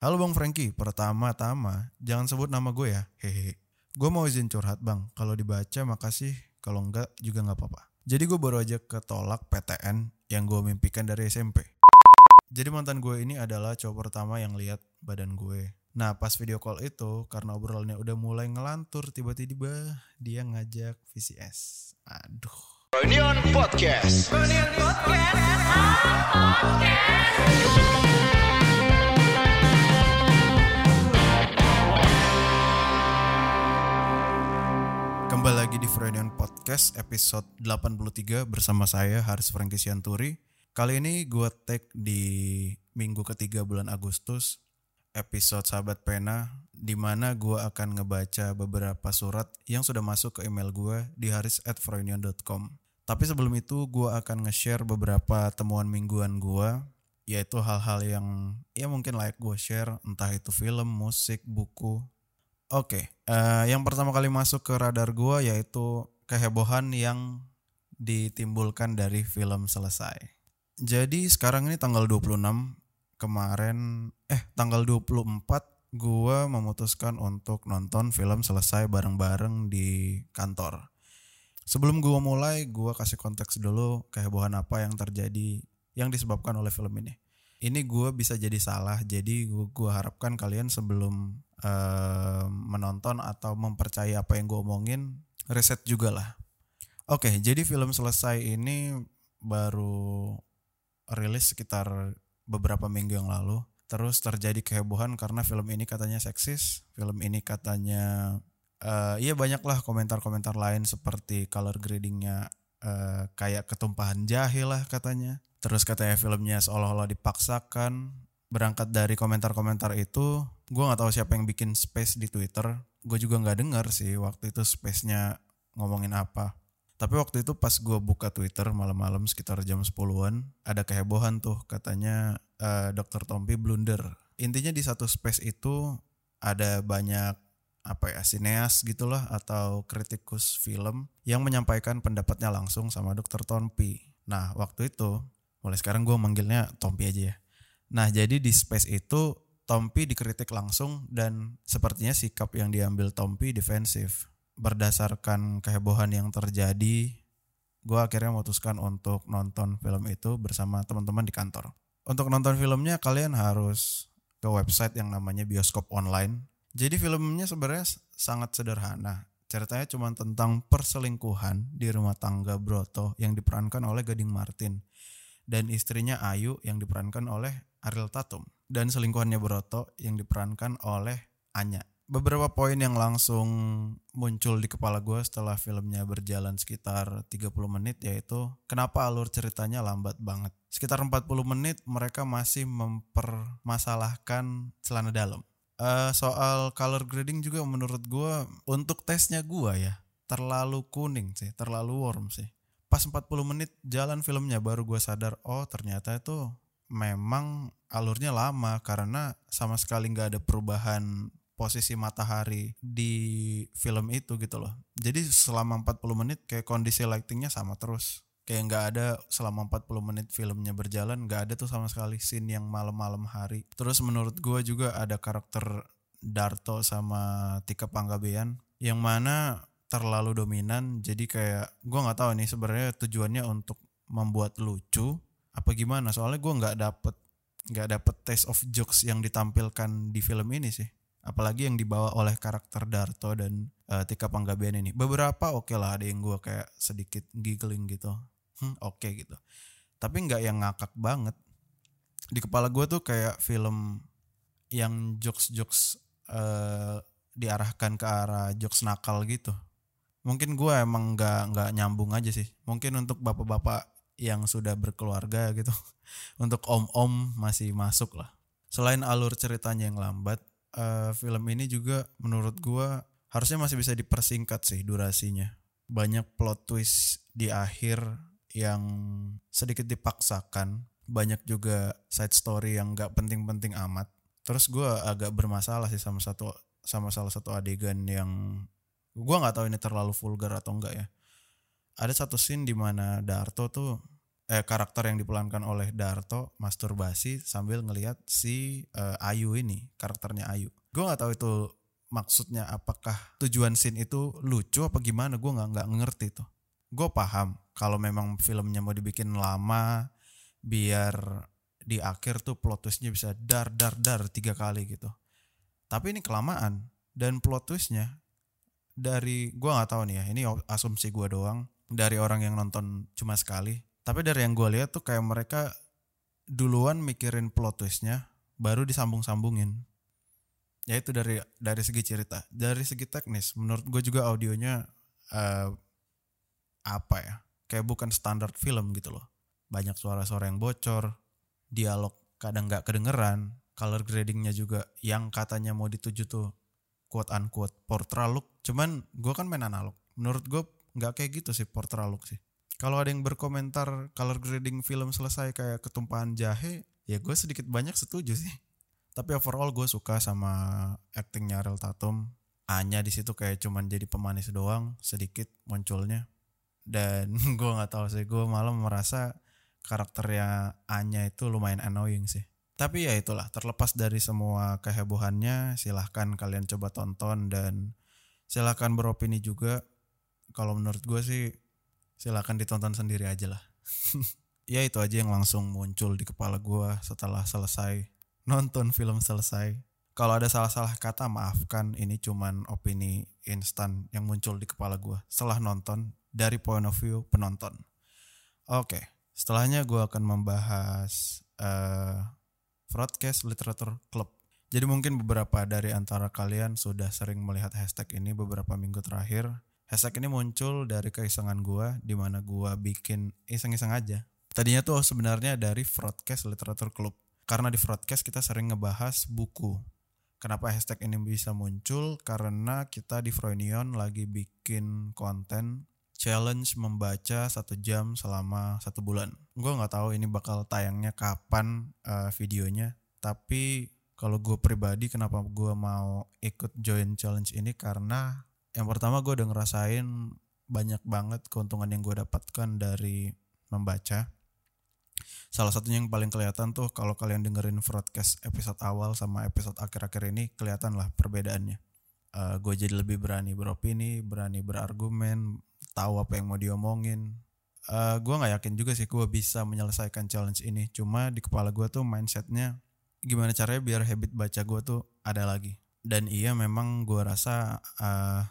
Halo Bang Frankie, pertama-tama jangan sebut nama gue ya, hehe. Gue mau izin curhat bang, kalau dibaca makasih, kalau enggak juga nggak apa-apa. Jadi gue baru aja ketolak PTN yang gue mimpikan dari SMP. Jadi mantan gue ini adalah cowok pertama yang lihat badan gue. Nah pas video call itu, karena obrolannya udah mulai ngelantur, tiba-tiba dia ngajak VCS. Aduh. Reunion Podcast. Kembali lagi di Freudian Podcast episode 83 bersama saya Haris Franky Sianturi. Kali ini gue tag di minggu ketiga bulan Agustus episode Sahabat Pena di mana gue akan ngebaca beberapa surat yang sudah masuk ke email gue di haris@freudian.com. Tapi sebelum itu gue akan nge-share beberapa temuan mingguan gue yaitu hal-hal yang ya mungkin layak gue share entah itu film, musik, buku, Oke, eh, yang pertama kali masuk ke radar gua yaitu kehebohan yang ditimbulkan dari film selesai. Jadi sekarang ini tanggal 26 kemarin eh tanggal 24 gua memutuskan untuk nonton film selesai bareng-bareng di kantor. Sebelum gua mulai, gua kasih konteks dulu kehebohan apa yang terjadi yang disebabkan oleh film ini. Ini gua bisa jadi salah, jadi gua, gua harapkan kalian sebelum eh, menonton atau mempercayai apa yang gue omongin, riset juga lah. Oke, jadi film selesai ini baru rilis sekitar beberapa minggu yang lalu. Terus terjadi kehebohan karena film ini katanya seksis, film ini katanya eh iya banyaklah komentar-komentar lain seperti color gradingnya eh, kayak ketumpahan jahe lah katanya. Terus katanya filmnya seolah-olah dipaksakan. Berangkat dari komentar-komentar itu, gue nggak tahu siapa yang bikin space di Twitter. Gue juga nggak dengar sih waktu itu space-nya ngomongin apa. Tapi waktu itu pas gue buka Twitter malam-malam sekitar jam 10-an, ada kehebohan tuh katanya eh, Dr. Tompi blunder. Intinya di satu space itu ada banyak apa ya sineas gitulah atau kritikus film yang menyampaikan pendapatnya langsung sama Dr. Tompi. Nah waktu itu mulai sekarang gue manggilnya Tompi aja ya. Nah jadi di space itu Tompi dikritik langsung dan sepertinya sikap yang diambil Tompi defensif. Berdasarkan kehebohan yang terjadi, gue akhirnya memutuskan untuk nonton film itu bersama teman-teman di kantor. Untuk nonton filmnya kalian harus ke website yang namanya bioskop online. Jadi filmnya sebenarnya sangat sederhana. Ceritanya cuma tentang perselingkuhan di rumah tangga Broto yang diperankan oleh Gading Martin dan istrinya Ayu yang diperankan oleh Ariel Tatum dan selingkuhannya Broto yang diperankan oleh Anya. Beberapa poin yang langsung muncul di kepala gue setelah filmnya berjalan sekitar 30 menit yaitu kenapa alur ceritanya lambat banget. Sekitar 40 menit mereka masih mempermasalahkan celana dalam. Eh, soal color grading juga menurut gue untuk tesnya gue ya terlalu kuning sih, terlalu warm sih pas 40 menit jalan filmnya baru gue sadar oh ternyata itu memang alurnya lama karena sama sekali nggak ada perubahan posisi matahari di film itu gitu loh. Jadi selama 40 menit kayak kondisi lightingnya sama terus. Kayak nggak ada selama 40 menit filmnya berjalan nggak ada tuh sama sekali scene yang malam-malam hari. Terus menurut gue juga ada karakter Darto sama Tika Panggabean yang mana terlalu dominan. Jadi kayak gue nggak tahu nih sebenarnya tujuannya untuk membuat lucu apa gimana. Soalnya gue nggak dapet nggak dapet taste of jokes yang ditampilkan di film ini sih. Apalagi yang dibawa oleh karakter Darto dan eh, Tika Panggabean ini. Beberapa oke lah ada yang gue kayak sedikit giggling gitu. Hmm, oke gitu. Tapi nggak yang ngakak banget. Di kepala gue tuh kayak film yang jokes jokes diarahkan ke arah jokes nakal gitu. Mungkin gue emang nggak nggak nyambung aja sih. Mungkin untuk bapak-bapak yang sudah berkeluarga gitu. Untuk om-om masih masuk lah. Selain alur ceritanya yang lambat eh, film ini juga menurut gue harusnya masih bisa dipersingkat sih durasinya. Banyak plot twist di akhir yang sedikit dipaksakan. Banyak juga side story yang nggak penting-penting amat. Terus gue agak bermasalah sih sama satu sama salah satu adegan yang gue nggak tahu ini terlalu vulgar atau enggak ya. Ada satu scene di mana Darto tuh eh karakter yang diperankan oleh Darto masturbasi sambil ngelihat si eh, Ayu ini karakternya Ayu. Gue nggak tahu itu maksudnya apakah tujuan scene itu lucu apa gimana gue nggak nggak ngerti tuh gue paham kalau memang filmnya mau dibikin lama biar di akhir tuh plot twistnya bisa dar dar dar tiga kali gitu. Tapi ini kelamaan dan plot twistnya dari gue nggak tahu nih ya ini asumsi gue doang dari orang yang nonton cuma sekali tapi dari yang gue lihat tuh kayak mereka duluan mikirin plot twistnya baru disambung-sambungin. Ya itu dari dari segi cerita dari segi teknis. Menurut gue juga audionya uh, apa ya kayak bukan standar film gitu loh. Banyak suara-suara yang bocor dialog kadang nggak kedengeran color gradingnya juga yang katanya mau dituju tuh quote unquote portrait look cuman gue kan main analog. Menurut gue nggak kayak gitu sih portrait look sih kalau ada yang berkomentar color grading film selesai kayak ketumpahan jahe ya gue sedikit banyak setuju sih. Tapi overall gue suka sama actingnya Ariel Tatum. Anya di situ kayak cuman jadi pemanis doang sedikit munculnya. Dan gue nggak tahu sih gue malah merasa karakternya Anya itu lumayan annoying sih. Tapi ya itulah terlepas dari semua kehebohannya silahkan kalian coba tonton dan silahkan beropini juga. Kalau menurut gue sih silahkan ditonton sendiri aja lah ya itu aja yang langsung muncul di kepala gue setelah selesai nonton film selesai. Kalau ada salah-salah kata maafkan, ini cuman opini instan yang muncul di kepala gue setelah nonton dari point of view penonton. Oke, setelahnya gue akan membahas uh, Broadcast Literature Club. Jadi mungkin beberapa dari antara kalian sudah sering melihat hashtag ini beberapa minggu terakhir. Hashtag ini muncul dari keisengan gue, di mana gue bikin iseng-iseng aja. Tadinya tuh sebenarnya dari Broadcast Literature Club karena di broadcast kita sering ngebahas buku. Kenapa hashtag ini bisa muncul? Karena kita di Froynion lagi bikin konten challenge membaca satu jam selama satu bulan. Gue nggak tahu ini bakal tayangnya kapan uh, videonya, tapi kalau gue pribadi kenapa gue mau ikut join challenge ini karena yang pertama gue udah ngerasain banyak banget keuntungan yang gue dapatkan dari membaca Salah satunya yang paling kelihatan tuh kalau kalian dengerin broadcast episode awal sama episode akhir-akhir ini kelihatan lah perbedaannya. Uh, eh, gue jadi lebih berani beropini, berani berargumen, tahu apa yang mau diomongin. Uh, eh, gue nggak yakin juga sih gue bisa menyelesaikan challenge ini. Cuma di kepala gue tuh mindsetnya gimana caranya biar habit baca gue tuh ada lagi. Dan iya memang gue rasa uh,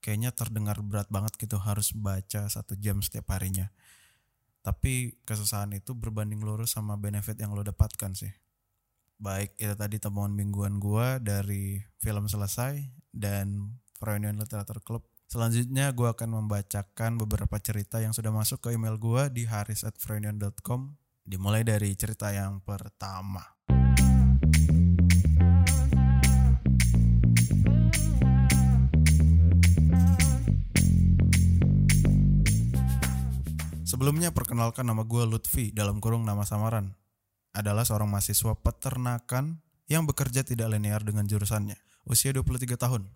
kayaknya terdengar berat banget gitu harus baca satu jam setiap harinya. Tapi kesusahan itu berbanding lurus sama benefit yang lo dapatkan sih. Baik itu tadi temuan mingguan gua dari film selesai dan Reunion Literature Club. Selanjutnya gua akan membacakan beberapa cerita yang sudah masuk ke email gua di haris@freunion.com dimulai dari cerita yang pertama Sebelumnya perkenalkan nama gue Lutfi dalam kurung nama samaran. Adalah seorang mahasiswa peternakan yang bekerja tidak linear dengan jurusannya. Usia 23 tahun.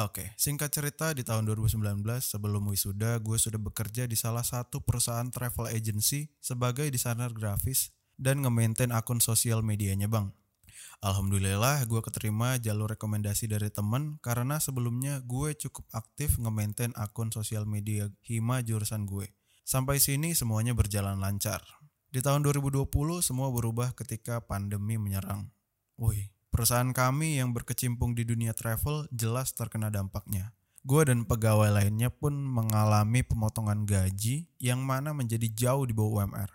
Oke, singkat cerita di tahun 2019 sebelum wisuda gue sudah bekerja di salah satu perusahaan travel agency sebagai desainer grafis dan nge-maintain akun sosial medianya bang. Alhamdulillah gue keterima jalur rekomendasi dari temen karena sebelumnya gue cukup aktif nge-maintain akun sosial media Hima jurusan gue. Sampai sini semuanya berjalan lancar. Di tahun 2020 semua berubah ketika pandemi menyerang. Wih, perusahaan kami yang berkecimpung di dunia travel jelas terkena dampaknya. Gue dan pegawai lainnya pun mengalami pemotongan gaji yang mana menjadi jauh di bawah UMR.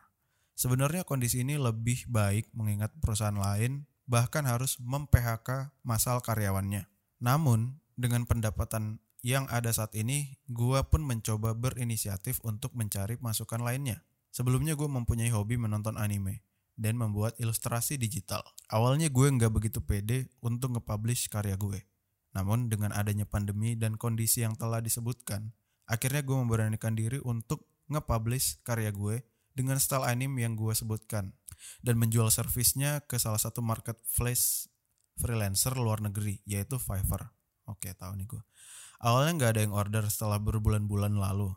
Sebenarnya kondisi ini lebih baik mengingat perusahaan lain bahkan harus mem-PHK masal karyawannya. Namun, dengan pendapatan yang ada saat ini, gue pun mencoba berinisiatif untuk mencari masukan lainnya. Sebelumnya gue mempunyai hobi menonton anime dan membuat ilustrasi digital. Awalnya gue nggak begitu pede untuk nge-publish karya gue. Namun dengan adanya pandemi dan kondisi yang telah disebutkan, akhirnya gue memberanikan diri untuk nge-publish karya gue dengan style anime yang gue sebutkan dan menjual servisnya ke salah satu marketplace freelancer luar negeri yaitu Fiverr. Oke, tahu nih gue. Awalnya nggak ada yang order setelah berbulan-bulan lalu.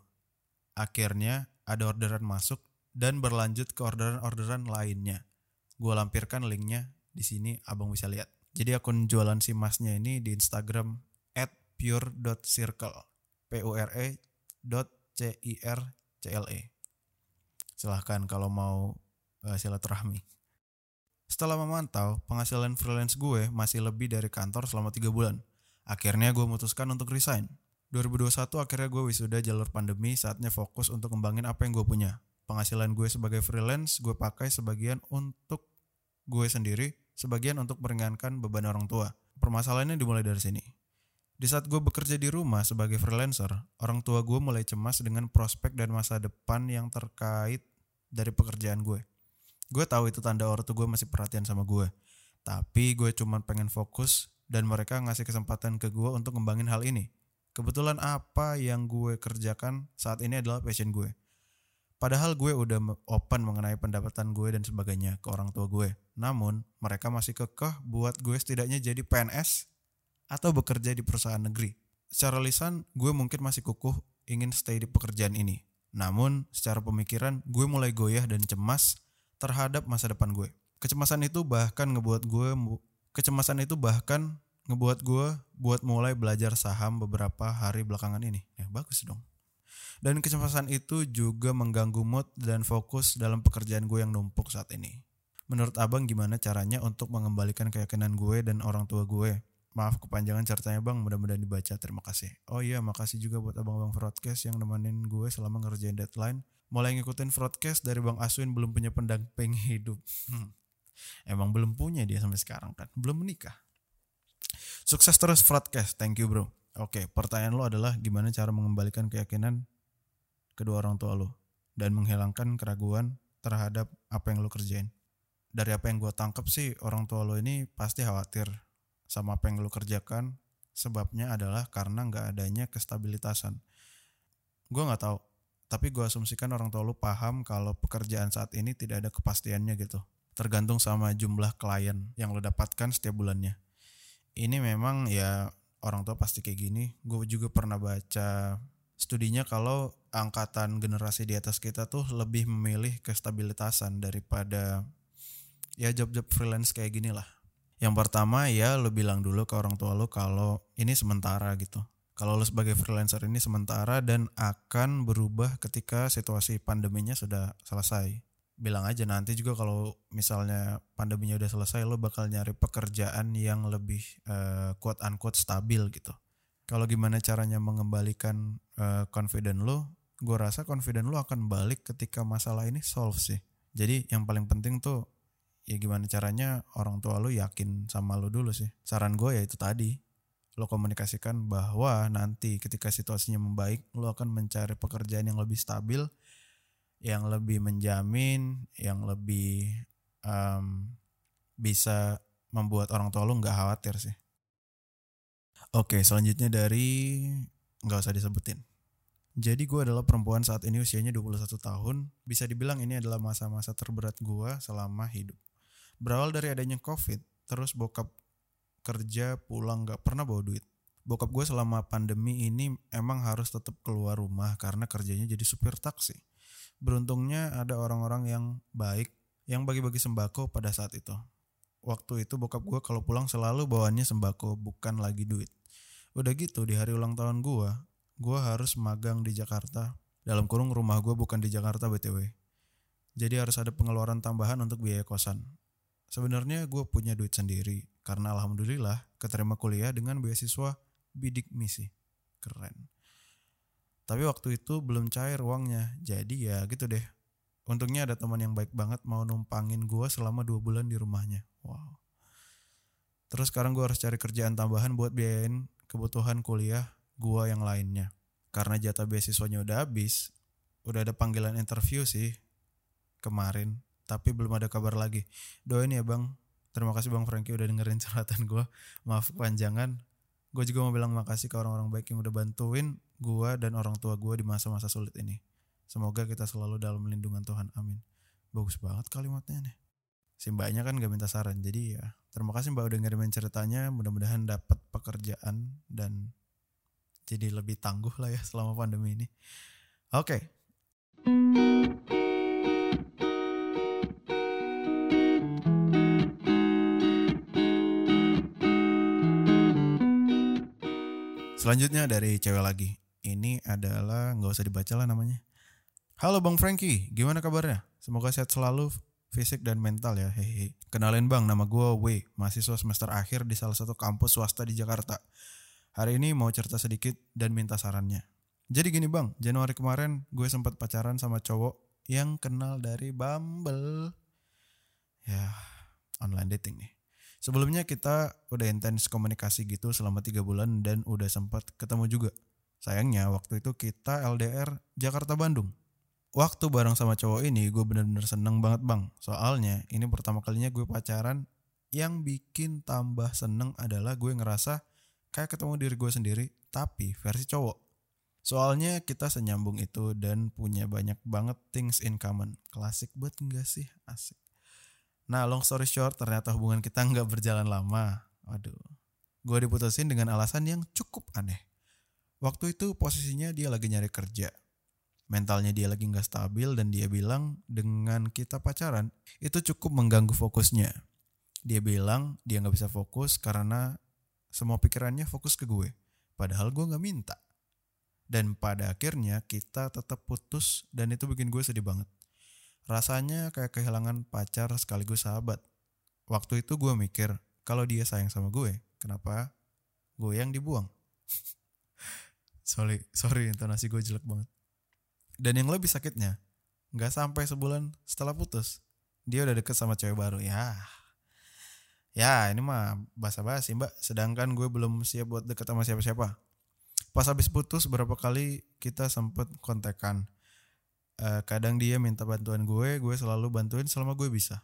Akhirnya ada orderan masuk dan berlanjut ke orderan-orderan lainnya. Gue lampirkan linknya di sini abang bisa lihat. Jadi akun jualan si masnya ini di Instagram at pure.circle p u r e dot c i r c l e silahkan kalau mau uh, silaturahmi setelah memantau penghasilan freelance gue masih lebih dari kantor selama tiga bulan akhirnya gue memutuskan untuk resign 2021 akhirnya gue wisuda jalur pandemi saatnya fokus untuk kembangin apa yang gue punya penghasilan gue sebagai freelance gue pakai sebagian untuk gue sendiri sebagian untuk meringankan beban orang tua permasalahannya dimulai dari sini di saat gue bekerja di rumah sebagai freelancer, orang tua gue mulai cemas dengan prospek dan masa depan yang terkait dari pekerjaan gue. Gue tahu itu tanda ortu gue masih perhatian sama gue. Tapi gue cuma pengen fokus dan mereka ngasih kesempatan ke gue untuk ngembangin hal ini. Kebetulan apa yang gue kerjakan saat ini adalah passion gue. Padahal gue udah open mengenai pendapatan gue dan sebagainya ke orang tua gue. Namun mereka masih kekeh buat gue setidaknya jadi PNS atau bekerja di perusahaan negeri. Secara lisan, gue mungkin masih kukuh ingin stay di pekerjaan ini. Namun, secara pemikiran, gue mulai goyah dan cemas terhadap masa depan gue. Kecemasan itu bahkan ngebuat gue kecemasan itu bahkan ngebuat gue buat mulai belajar saham beberapa hari belakangan ini. Ya bagus dong. Dan kecemasan itu juga mengganggu mood dan fokus dalam pekerjaan gue yang numpuk saat ini. Menurut abang gimana caranya untuk mengembalikan keyakinan gue dan orang tua gue Maaf kepanjangan ceritanya bang, mudah-mudahan dibaca. Terima kasih. Oh iya, makasih juga buat abang-abang broadcast yang nemenin gue selama ngerjain deadline. Mulai ngikutin broadcast dari Bang Aswin belum punya pendamping hidup. Emang belum punya dia sampai sekarang kan, belum menikah. Sukses terus broadcast, thank you bro. Oke, pertanyaan lo adalah gimana cara mengembalikan keyakinan kedua orang tua lo dan menghilangkan keraguan terhadap apa yang lo kerjain. Dari apa yang gue tangkap sih, orang tua lo ini pasti khawatir sama apa yang lu kerjakan sebabnya adalah karena nggak adanya kestabilitasan gue nggak tahu tapi gue asumsikan orang tua lu paham kalau pekerjaan saat ini tidak ada kepastiannya gitu tergantung sama jumlah klien yang lo dapatkan setiap bulannya ini memang ya orang tua pasti kayak gini gue juga pernah baca studinya kalau angkatan generasi di atas kita tuh lebih memilih kestabilitasan daripada ya job-job freelance kayak gini lah yang pertama ya lo bilang dulu ke orang tua lo kalau ini sementara gitu. Kalau lo sebagai freelancer ini sementara dan akan berubah ketika situasi pandeminya sudah selesai. Bilang aja nanti juga kalau misalnya pandeminya udah selesai lo bakal nyari pekerjaan yang lebih uh, quote unquote stabil gitu. Kalau gimana caranya mengembalikan uh, confident lo, gue rasa confident lo akan balik ketika masalah ini solve sih. Jadi yang paling penting tuh ya gimana caranya orang tua lu yakin sama lu dulu sih. Saran gue ya itu tadi. Lo komunikasikan bahwa nanti ketika situasinya membaik, lo akan mencari pekerjaan yang lebih stabil, yang lebih menjamin, yang lebih um, bisa membuat orang tua lo nggak khawatir sih. Oke, selanjutnya dari nggak usah disebutin. Jadi gue adalah perempuan saat ini usianya 21 tahun. Bisa dibilang ini adalah masa-masa terberat gue selama hidup. Berawal dari adanya covid, terus bokap kerja pulang gak pernah bawa duit. Bokap gue selama pandemi ini emang harus tetap keluar rumah karena kerjanya jadi supir taksi. Beruntungnya ada orang-orang yang baik yang bagi-bagi sembako pada saat itu. Waktu itu bokap gue kalau pulang selalu bawaannya sembako bukan lagi duit. Udah gitu di hari ulang tahun gue, gue harus magang di Jakarta. Dalam kurung rumah gue bukan di Jakarta BTW. Jadi harus ada pengeluaran tambahan untuk biaya kosan. Sebenarnya gue punya duit sendiri karena alhamdulillah keterima kuliah dengan beasiswa bidik misi. Keren. Tapi waktu itu belum cair uangnya, jadi ya gitu deh. Untungnya ada teman yang baik banget mau numpangin gue selama dua bulan di rumahnya. Wow. Terus sekarang gue harus cari kerjaan tambahan buat biayain kebutuhan kuliah gue yang lainnya. Karena jatah beasiswanya udah habis, udah ada panggilan interview sih kemarin tapi belum ada kabar lagi. Doain ya bang. Terima kasih bang Franky udah dengerin curhatan gue. Maaf kepanjangan. Gue juga mau bilang makasih ke orang-orang baik yang udah bantuin gue dan orang tua gue di masa-masa sulit ini. Semoga kita selalu dalam lindungan Tuhan. Amin. Bagus banget kalimatnya nih. Si mbaknya kan gak minta saran. Jadi ya terima kasih mbak udah ngirimin ceritanya. Mudah-mudahan dapat pekerjaan dan jadi lebih tangguh lah ya selama pandemi ini. Oke. Okay. Selanjutnya dari cewek lagi. Ini adalah nggak usah dibaca lah namanya. Halo Bang Frankie, gimana kabarnya? Semoga sehat selalu fisik dan mental ya. Hehe. Kenalin Bang, nama gue W, mahasiswa semester akhir di salah satu kampus swasta di Jakarta. Hari ini mau cerita sedikit dan minta sarannya. Jadi gini Bang, Januari kemarin gue sempat pacaran sama cowok yang kenal dari Bumble. Ya, online dating nih. Sebelumnya kita udah intens komunikasi gitu selama tiga bulan dan udah sempat ketemu juga. Sayangnya waktu itu kita LDR Jakarta-Bandung. Waktu bareng sama cowok ini gue bener-bener seneng banget bang. Soalnya ini pertama kalinya gue pacaran yang bikin tambah seneng adalah gue ngerasa kayak ketemu diri gue sendiri tapi versi cowok. Soalnya kita senyambung itu dan punya banyak banget things in common. Klasik banget enggak sih? Asik. Nah long story short ternyata hubungan kita nggak berjalan lama. Waduh. Gue diputusin dengan alasan yang cukup aneh. Waktu itu posisinya dia lagi nyari kerja. Mentalnya dia lagi nggak stabil dan dia bilang dengan kita pacaran itu cukup mengganggu fokusnya. Dia bilang dia nggak bisa fokus karena semua pikirannya fokus ke gue. Padahal gue nggak minta. Dan pada akhirnya kita tetap putus dan itu bikin gue sedih banget. Rasanya kayak kehilangan pacar sekaligus sahabat. Waktu itu gue mikir, kalau dia sayang sama gue, kenapa gue yang dibuang? sorry, sorry intonasi gue jelek banget. Dan yang lebih sakitnya, nggak sampai sebulan setelah putus, dia udah deket sama cewek baru. Ya, ya ini mah basa-basi mbak. Sedangkan gue belum siap buat deket sama siapa-siapa. Pas habis putus berapa kali kita sempet kontekan. Eh, kadang dia minta bantuan gue, gue selalu bantuin selama gue bisa.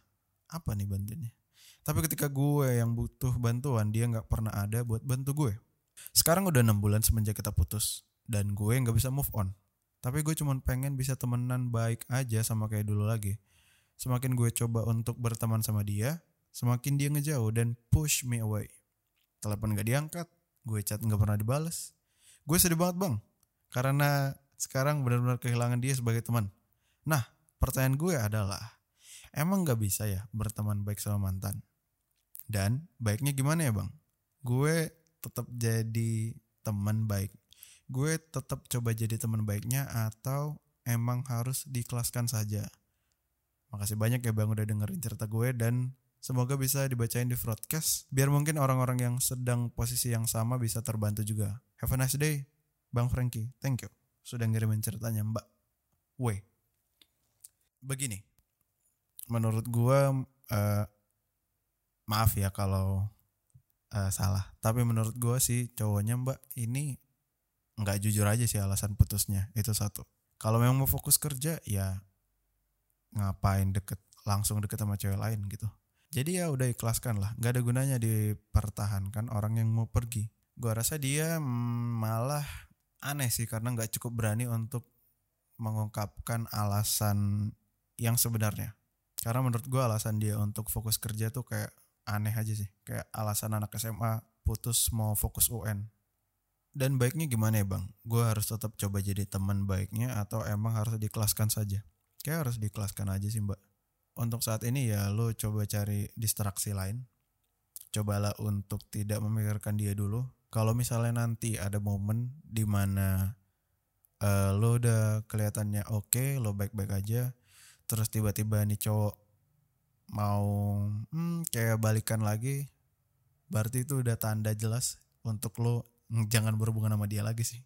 Apa nih bantuinnya? Tapi ketika gue yang butuh bantuan, dia nggak pernah ada buat bantu gue. Sekarang udah enam bulan semenjak kita putus, dan gue nggak bisa move on. Tapi gue cuma pengen bisa temenan baik aja sama kayak dulu lagi. Semakin gue coba untuk berteman sama dia, semakin dia ngejauh dan push me away. Telepon gak diangkat, gue chat nggak pernah dibales. Gue sedih banget bang, karena sekarang benar-benar kehilangan dia sebagai teman. Nah, pertanyaan gue adalah, emang gak bisa ya berteman baik sama mantan? Dan baiknya gimana ya bang? Gue tetap jadi teman baik. Gue tetap coba jadi teman baiknya atau emang harus diikhlaskan saja. Makasih banyak ya bang udah dengerin cerita gue dan semoga bisa dibacain di broadcast biar mungkin orang-orang yang sedang posisi yang sama bisa terbantu juga. Have a nice day, Bang Frankie. Thank you sudah ngirimin ceritanya Mbak W. Begini, menurut gua uh, maaf ya kalau uh, salah, tapi menurut gua sih cowoknya Mbak ini nggak jujur aja sih alasan putusnya itu satu. Kalau memang mau fokus kerja ya ngapain deket langsung deket sama cewek lain gitu. Jadi ya udah ikhlaskan lah, nggak ada gunanya dipertahankan orang yang mau pergi. Gua rasa dia mm, malah aneh sih karena nggak cukup berani untuk mengungkapkan alasan yang sebenarnya. Karena menurut gue alasan dia untuk fokus kerja tuh kayak aneh aja sih. Kayak alasan anak SMA putus mau fokus UN. Dan baiknya gimana ya bang? Gue harus tetap coba jadi teman baiknya atau emang harus dikelaskan saja? Kayak harus dikelaskan aja sih mbak. Untuk saat ini ya lo coba cari distraksi lain. Cobalah untuk tidak memikirkan dia dulu kalau misalnya nanti ada momen di mana uh, lo udah kelihatannya oke, okay, lo baik-baik aja, terus tiba-tiba nih cowok mau hmm, kayak balikan lagi, berarti itu udah tanda jelas untuk lo jangan berhubungan sama dia lagi sih.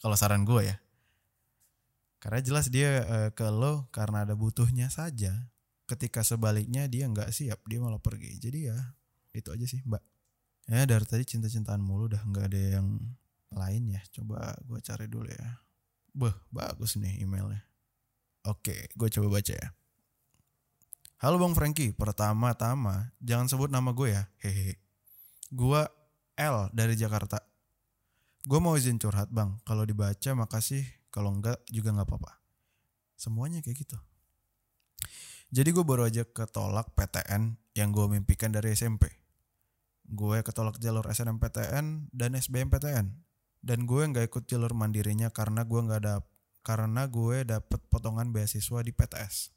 Kalau saran gue ya. Karena jelas dia uh, ke lo karena ada butuhnya saja. Ketika sebaliknya dia nggak siap, dia malah pergi. Jadi ya itu aja sih, Mbak. Ya dari tadi cinta-cintaan mulu udah nggak ada yang lain ya. Coba gue cari dulu ya. Beh, bagus nih emailnya. Oke, gue coba baca ya. Halo Bang Frankie, pertama-tama jangan sebut nama gue ya. Hehe. Gue L dari Jakarta. Gue mau izin curhat bang. Kalau dibaca makasih. Kalau enggak juga nggak apa-apa. Semuanya kayak gitu. Jadi gue baru aja ketolak PTN yang gue mimpikan dari SMP gue ketolak jalur SNMPTN dan SBMPTN dan gue nggak ikut jalur mandirinya karena gue nggak ada karena gue dapet potongan beasiswa di PTS.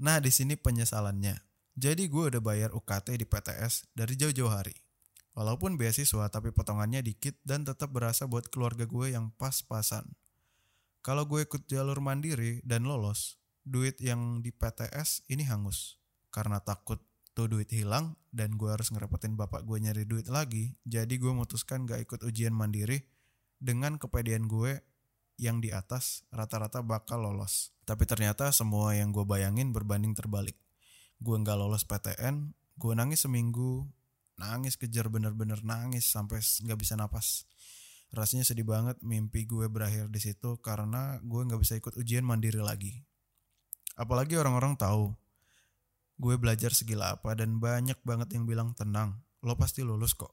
Nah di sini penyesalannya. Jadi gue udah bayar UKT di PTS dari jauh-jauh hari. Walaupun beasiswa tapi potongannya dikit dan tetap berasa buat keluarga gue yang pas-pasan. Kalau gue ikut jalur mandiri dan lolos, duit yang di PTS ini hangus. Karena takut tuh duit hilang dan gue harus ngerepotin bapak gue nyari duit lagi, jadi gue memutuskan gak ikut ujian mandiri dengan kepedean gue yang di atas rata-rata bakal lolos. Tapi ternyata semua yang gue bayangin berbanding terbalik. Gue gak lolos PTN, gue nangis seminggu, nangis kejar bener-bener nangis sampai nggak bisa napas rasanya sedih banget mimpi gue berakhir di situ karena gue nggak bisa ikut ujian mandiri lagi apalagi orang-orang tahu gue belajar segila apa dan banyak banget yang bilang tenang lo pasti lulus kok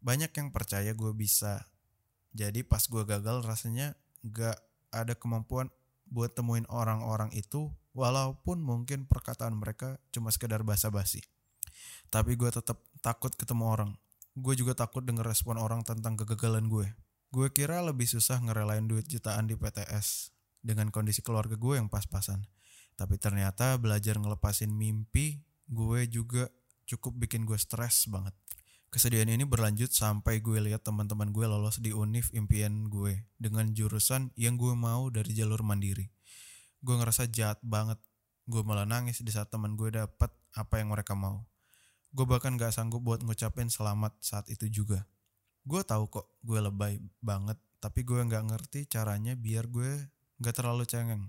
banyak yang percaya gue bisa jadi pas gue gagal rasanya gak ada kemampuan buat temuin orang-orang itu walaupun mungkin perkataan mereka cuma sekedar basa-basi tapi gue tetap takut ketemu orang. Gue juga takut denger respon orang tentang kegagalan gue. Gue kira lebih susah ngerelain duit jutaan di PTS dengan kondisi keluarga gue yang pas-pasan. Tapi ternyata belajar ngelepasin mimpi gue juga cukup bikin gue stres banget. Kesedihan ini berlanjut sampai gue lihat teman-teman gue lolos di univ impian gue dengan jurusan yang gue mau dari jalur mandiri. Gue ngerasa jahat banget. Gue malah nangis di saat teman gue dapat apa yang mereka mau. Gue bahkan gak sanggup buat ngucapin selamat saat itu juga. Gue tahu kok gue lebay banget, tapi gue gak ngerti caranya biar gue gak terlalu cengeng.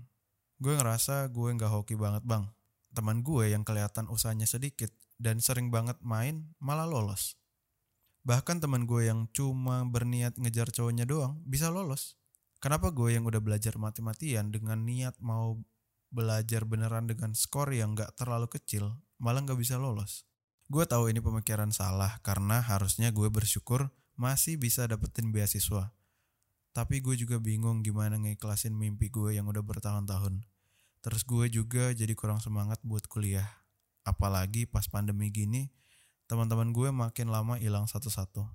Gue ngerasa gue gak hoki banget bang. Teman gue yang kelihatan usahanya sedikit dan sering banget main malah lolos. Bahkan teman gue yang cuma berniat ngejar cowoknya doang bisa lolos. Kenapa gue yang udah belajar mati-matian dengan niat mau belajar beneran dengan skor yang gak terlalu kecil malah gak bisa lolos? Gue tahu ini pemikiran salah karena harusnya gue bersyukur masih bisa dapetin beasiswa. Tapi gue juga bingung gimana ngiklasin mimpi gue yang udah bertahun-tahun. Terus gue juga jadi kurang semangat buat kuliah. Apalagi pas pandemi gini, teman-teman gue makin lama hilang satu-satu.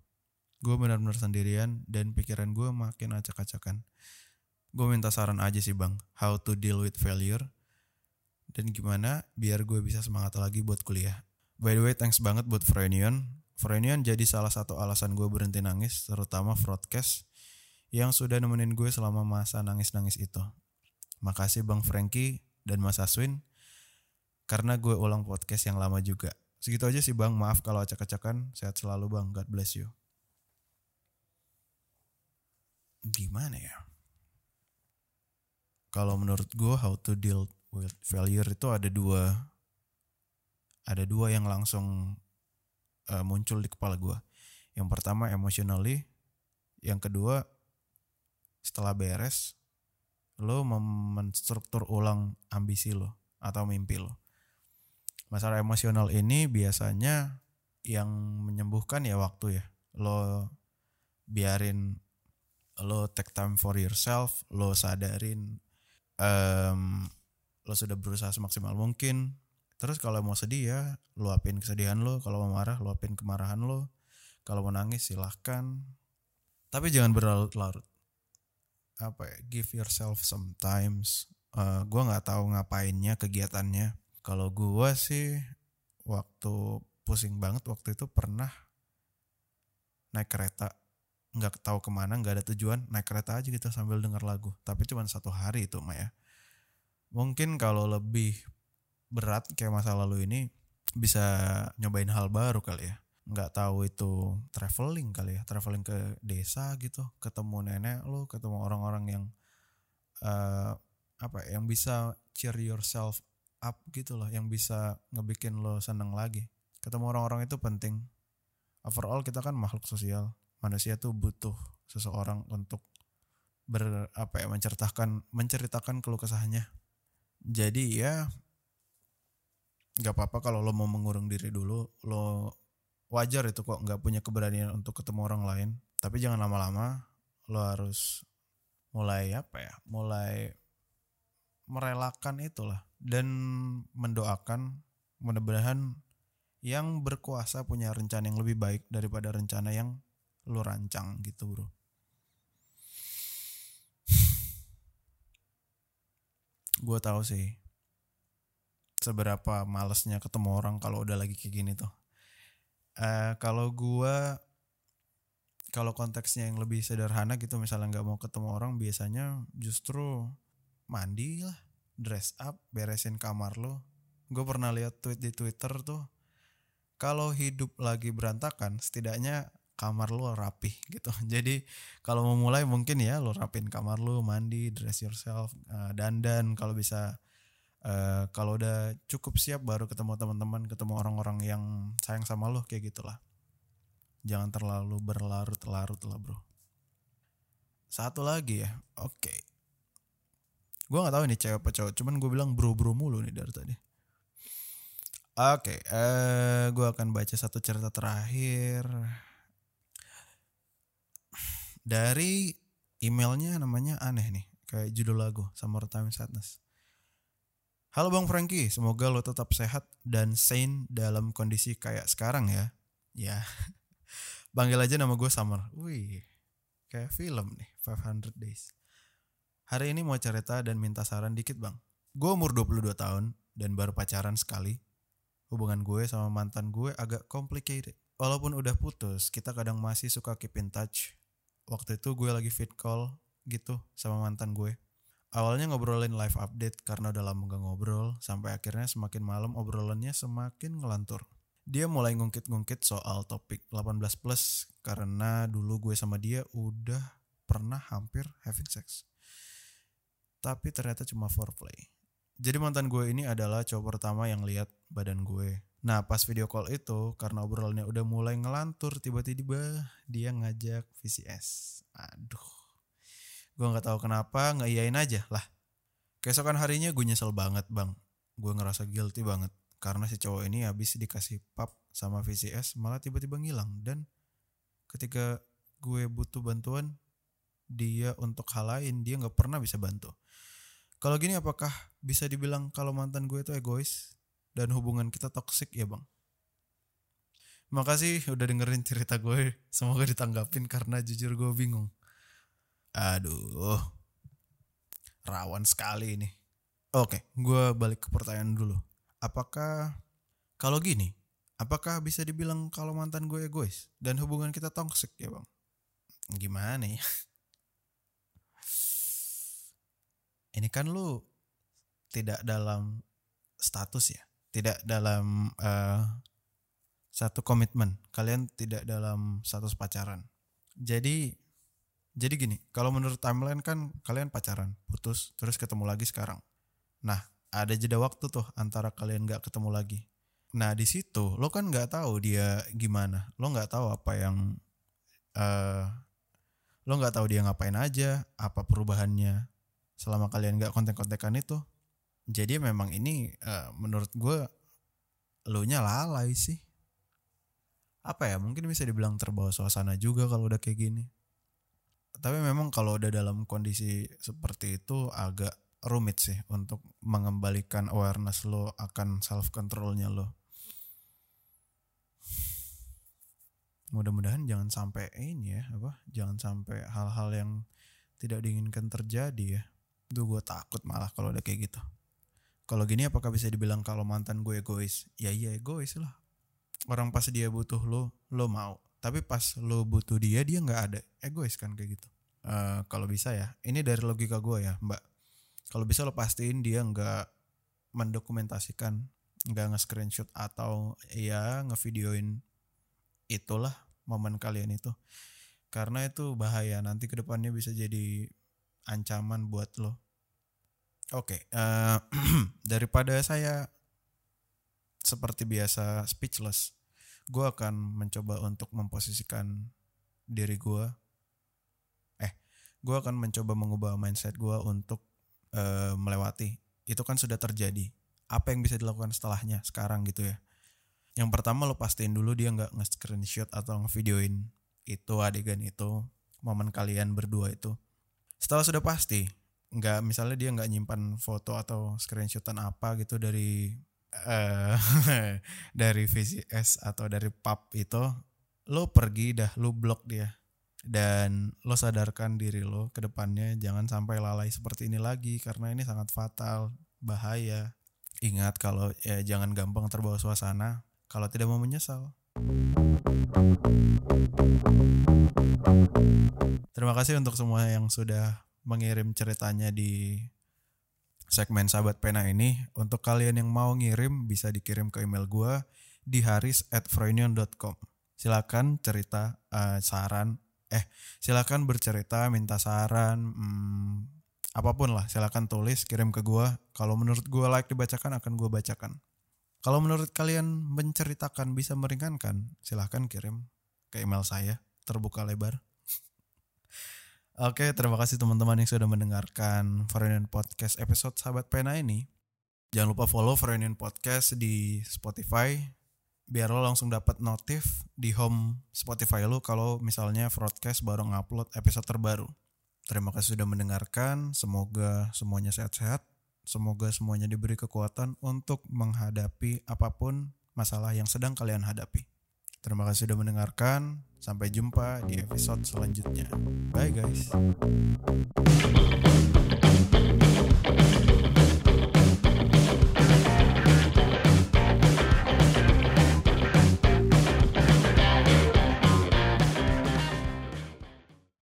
Gue benar-benar sendirian dan pikiran gue makin acak-acakan. Gue minta saran aja sih bang, how to deal with failure. Dan gimana biar gue bisa semangat lagi buat kuliah. By the way, thanks banget buat Frenion. Frenion jadi salah satu alasan gue berhenti nangis, terutama broadcast yang sudah nemenin gue selama masa nangis-nangis itu. Makasih Bang Frankie dan Mas Aswin, karena gue ulang podcast yang lama juga. Segitu aja sih Bang, maaf kalau acak-acakan. Sehat selalu Bang, God bless you. Gimana ya? Kalau menurut gue, how to deal with failure itu ada dua ada dua yang langsung uh, muncul di kepala gue. Yang pertama emotionally, yang kedua setelah beres lo menstruktur ulang ambisi lo atau mimpi lo. Masalah emosional ini biasanya yang menyembuhkan ya waktu ya. Lo biarin lo take time for yourself, lo sadarin um, lo sudah berusaha semaksimal mungkin, Terus kalau mau sedih ya luapin kesedihan lo, kalau mau marah luapin kemarahan lo. Kalau mau nangis silahkan. Tapi jangan berlarut-larut. Apa ya? Give yourself some times. Uh, gue nggak tahu ngapainnya kegiatannya. Kalau gue sih waktu pusing banget waktu itu pernah naik kereta nggak tahu ke mana nggak ada tujuan naik kereta aja gitu sambil denger lagu tapi cuma satu hari itu Maya mungkin kalau lebih berat kayak masa lalu ini bisa nyobain hal baru kali ya nggak tahu itu traveling kali ya traveling ke desa gitu ketemu nenek lo ketemu orang-orang yang uh, apa ya, yang bisa cheer yourself up gitu loh yang bisa ngebikin lo seneng lagi. Ketemu orang-orang itu penting. Overall kita kan makhluk sosial. Manusia tuh butuh seseorang untuk ber apa ya menceritakan menceritakan keluh kesahnya. Jadi ya nggak apa-apa kalau lo mau mengurung diri dulu lo wajar itu kok nggak punya keberanian untuk ketemu orang lain tapi jangan lama-lama lo harus mulai apa ya mulai merelakan itulah dan mendoakan mudah-mudahan yang berkuasa punya rencana yang lebih baik daripada rencana yang lo rancang gitu bro gue tahu sih seberapa malesnya ketemu orang kalau udah lagi kayak gini tuh. Uh, kalau gue kalau konteksnya yang lebih sederhana gitu misalnya nggak mau ketemu orang biasanya justru mandi lah dress up beresin kamar lo gue pernah lihat tweet di twitter tuh kalau hidup lagi berantakan setidaknya kamar lo rapih gitu. Jadi kalau mau mulai mungkin ya lo rapin kamar lo mandi dress yourself uh, dandan kalau bisa uh, kalau udah cukup siap baru ketemu teman-teman ketemu orang-orang yang sayang sama lo kayak gitulah. Jangan terlalu berlarut-larut lah bro. Satu lagi ya oke. Okay. gue nggak tahu ini cewek apa cowok cuman gue bilang bro bro mulu nih dari tadi. Oke okay, uh, gue akan baca satu cerita terakhir. Dari emailnya namanya aneh nih kayak judul lagu Summertime Sadness Halo Bang Frankie, semoga lo tetap sehat dan sane dalam kondisi kayak sekarang ya. Ya, Panggil aja nama gue Summer. Wih, kayak film nih, 500 Days. Hari ini mau cerita dan minta saran dikit bang. Gue umur 22 tahun dan baru pacaran sekali. Hubungan gue sama mantan gue agak complicated. Walaupun udah putus, kita kadang masih suka keep in touch. Waktu itu gue lagi fit call gitu sama mantan gue. Awalnya ngobrolin live update karena udah lama gak ngobrol, sampai akhirnya semakin malam obrolannya semakin ngelantur dia mulai ngungkit-ngungkit soal topik 18 plus karena dulu gue sama dia udah pernah hampir having sex. Tapi ternyata cuma foreplay. Jadi mantan gue ini adalah cowok pertama yang lihat badan gue. Nah pas video call itu karena obrolannya udah mulai ngelantur tiba-tiba dia ngajak VCS. Aduh. Gue gak tahu kenapa ngeiyain aja lah. Keesokan harinya gue nyesel banget bang. Gue ngerasa guilty banget karena si cowok ini habis dikasih pap sama VCS malah tiba-tiba ngilang dan ketika gue butuh bantuan dia untuk hal lain dia nggak pernah bisa bantu kalau gini apakah bisa dibilang kalau mantan gue itu egois dan hubungan kita toksik ya bang Makasih udah dengerin cerita gue. Semoga ditanggapin karena jujur gue bingung. Aduh. Rawan sekali ini. Oke, gue balik ke pertanyaan dulu apakah kalau gini, apakah bisa dibilang kalau mantan gue egois dan hubungan kita toxic ya bang? Gimana ya? Ini kan lu tidak dalam status ya, tidak dalam uh, satu komitmen. Kalian tidak dalam status pacaran. Jadi jadi gini, kalau menurut timeline kan kalian pacaran, putus, terus ketemu lagi sekarang. Nah, ada jeda waktu tuh antara kalian nggak ketemu lagi. Nah di situ lo kan nggak tahu dia gimana, lo nggak tahu apa yang uh, lo nggak tahu dia ngapain aja, apa perubahannya selama kalian nggak kontek-kontekan itu. Jadi memang ini uh, menurut gue lo nya lalai sih. Apa ya mungkin bisa dibilang terbawa suasana juga kalau udah kayak gini. Tapi memang kalau udah dalam kondisi seperti itu agak rumit sih untuk mengembalikan awareness lo akan self controlnya lo. Mudah-mudahan jangan sampai ini ya apa, jangan sampai hal-hal yang tidak diinginkan terjadi ya. Itu gue takut malah kalau udah kayak gitu. Kalau gini apakah bisa dibilang kalau mantan gue egois? Ya iya egois lah. Orang pas dia butuh lo, lo mau. Tapi pas lo butuh dia, dia nggak ada. Egois kan kayak gitu. Uh, kalau bisa ya, ini dari logika gue ya, Mbak. Kalau bisa lo pastiin dia nggak mendokumentasikan nggak nge-screenshot atau ya ngevideoin itulah momen kalian itu. Karena itu bahaya nanti ke depannya bisa jadi ancaman buat lo. Oke okay, uh, eh, daripada saya seperti biasa speechless gue akan mencoba untuk memposisikan diri gue gue akan mencoba mengubah mindset gue untuk uh, melewati. Itu kan sudah terjadi. Apa yang bisa dilakukan setelahnya sekarang gitu ya. Yang pertama lo pastiin dulu dia nggak nge-screenshot atau nge-videoin itu adegan itu momen kalian berdua itu. Setelah sudah pasti nggak misalnya dia nggak nyimpan foto atau screenshotan apa gitu dari uh, dari VCS atau dari pub itu lo pergi dah lo blok dia dan lo sadarkan diri lo ke depannya jangan sampai lalai seperti ini lagi karena ini sangat fatal, bahaya. Ingat kalau ya jangan gampang terbawa suasana kalau tidak mau menyesal. Terima kasih untuk semua yang sudah mengirim ceritanya di segmen Sahabat Pena ini. Untuk kalian yang mau ngirim bisa dikirim ke email gua di haris@froinion.com. Silakan cerita eh, saran eh silakan bercerita minta saran hmm, apa pun lah silakan tulis kirim ke gua. Kalau menurut gua like dibacakan akan gua bacakan. Kalau menurut kalian menceritakan bisa meringankan, silahkan kirim ke email saya terbuka lebar. Oke, terima kasih teman-teman yang sudah mendengarkan Foreign Podcast episode Sahabat Pena ini. Jangan lupa follow Foreign Podcast di Spotify biar lo langsung dapat notif di home Spotify lo kalau misalnya broadcast baru ngupload episode terbaru. Terima kasih sudah mendengarkan. Semoga semuanya sehat-sehat. Semoga semuanya diberi kekuatan untuk menghadapi apa pun masalah yang sedang kalian hadapi. Terima kasih sudah mendengarkan. Sampai jumpa di episode selanjutnya. Bye guys.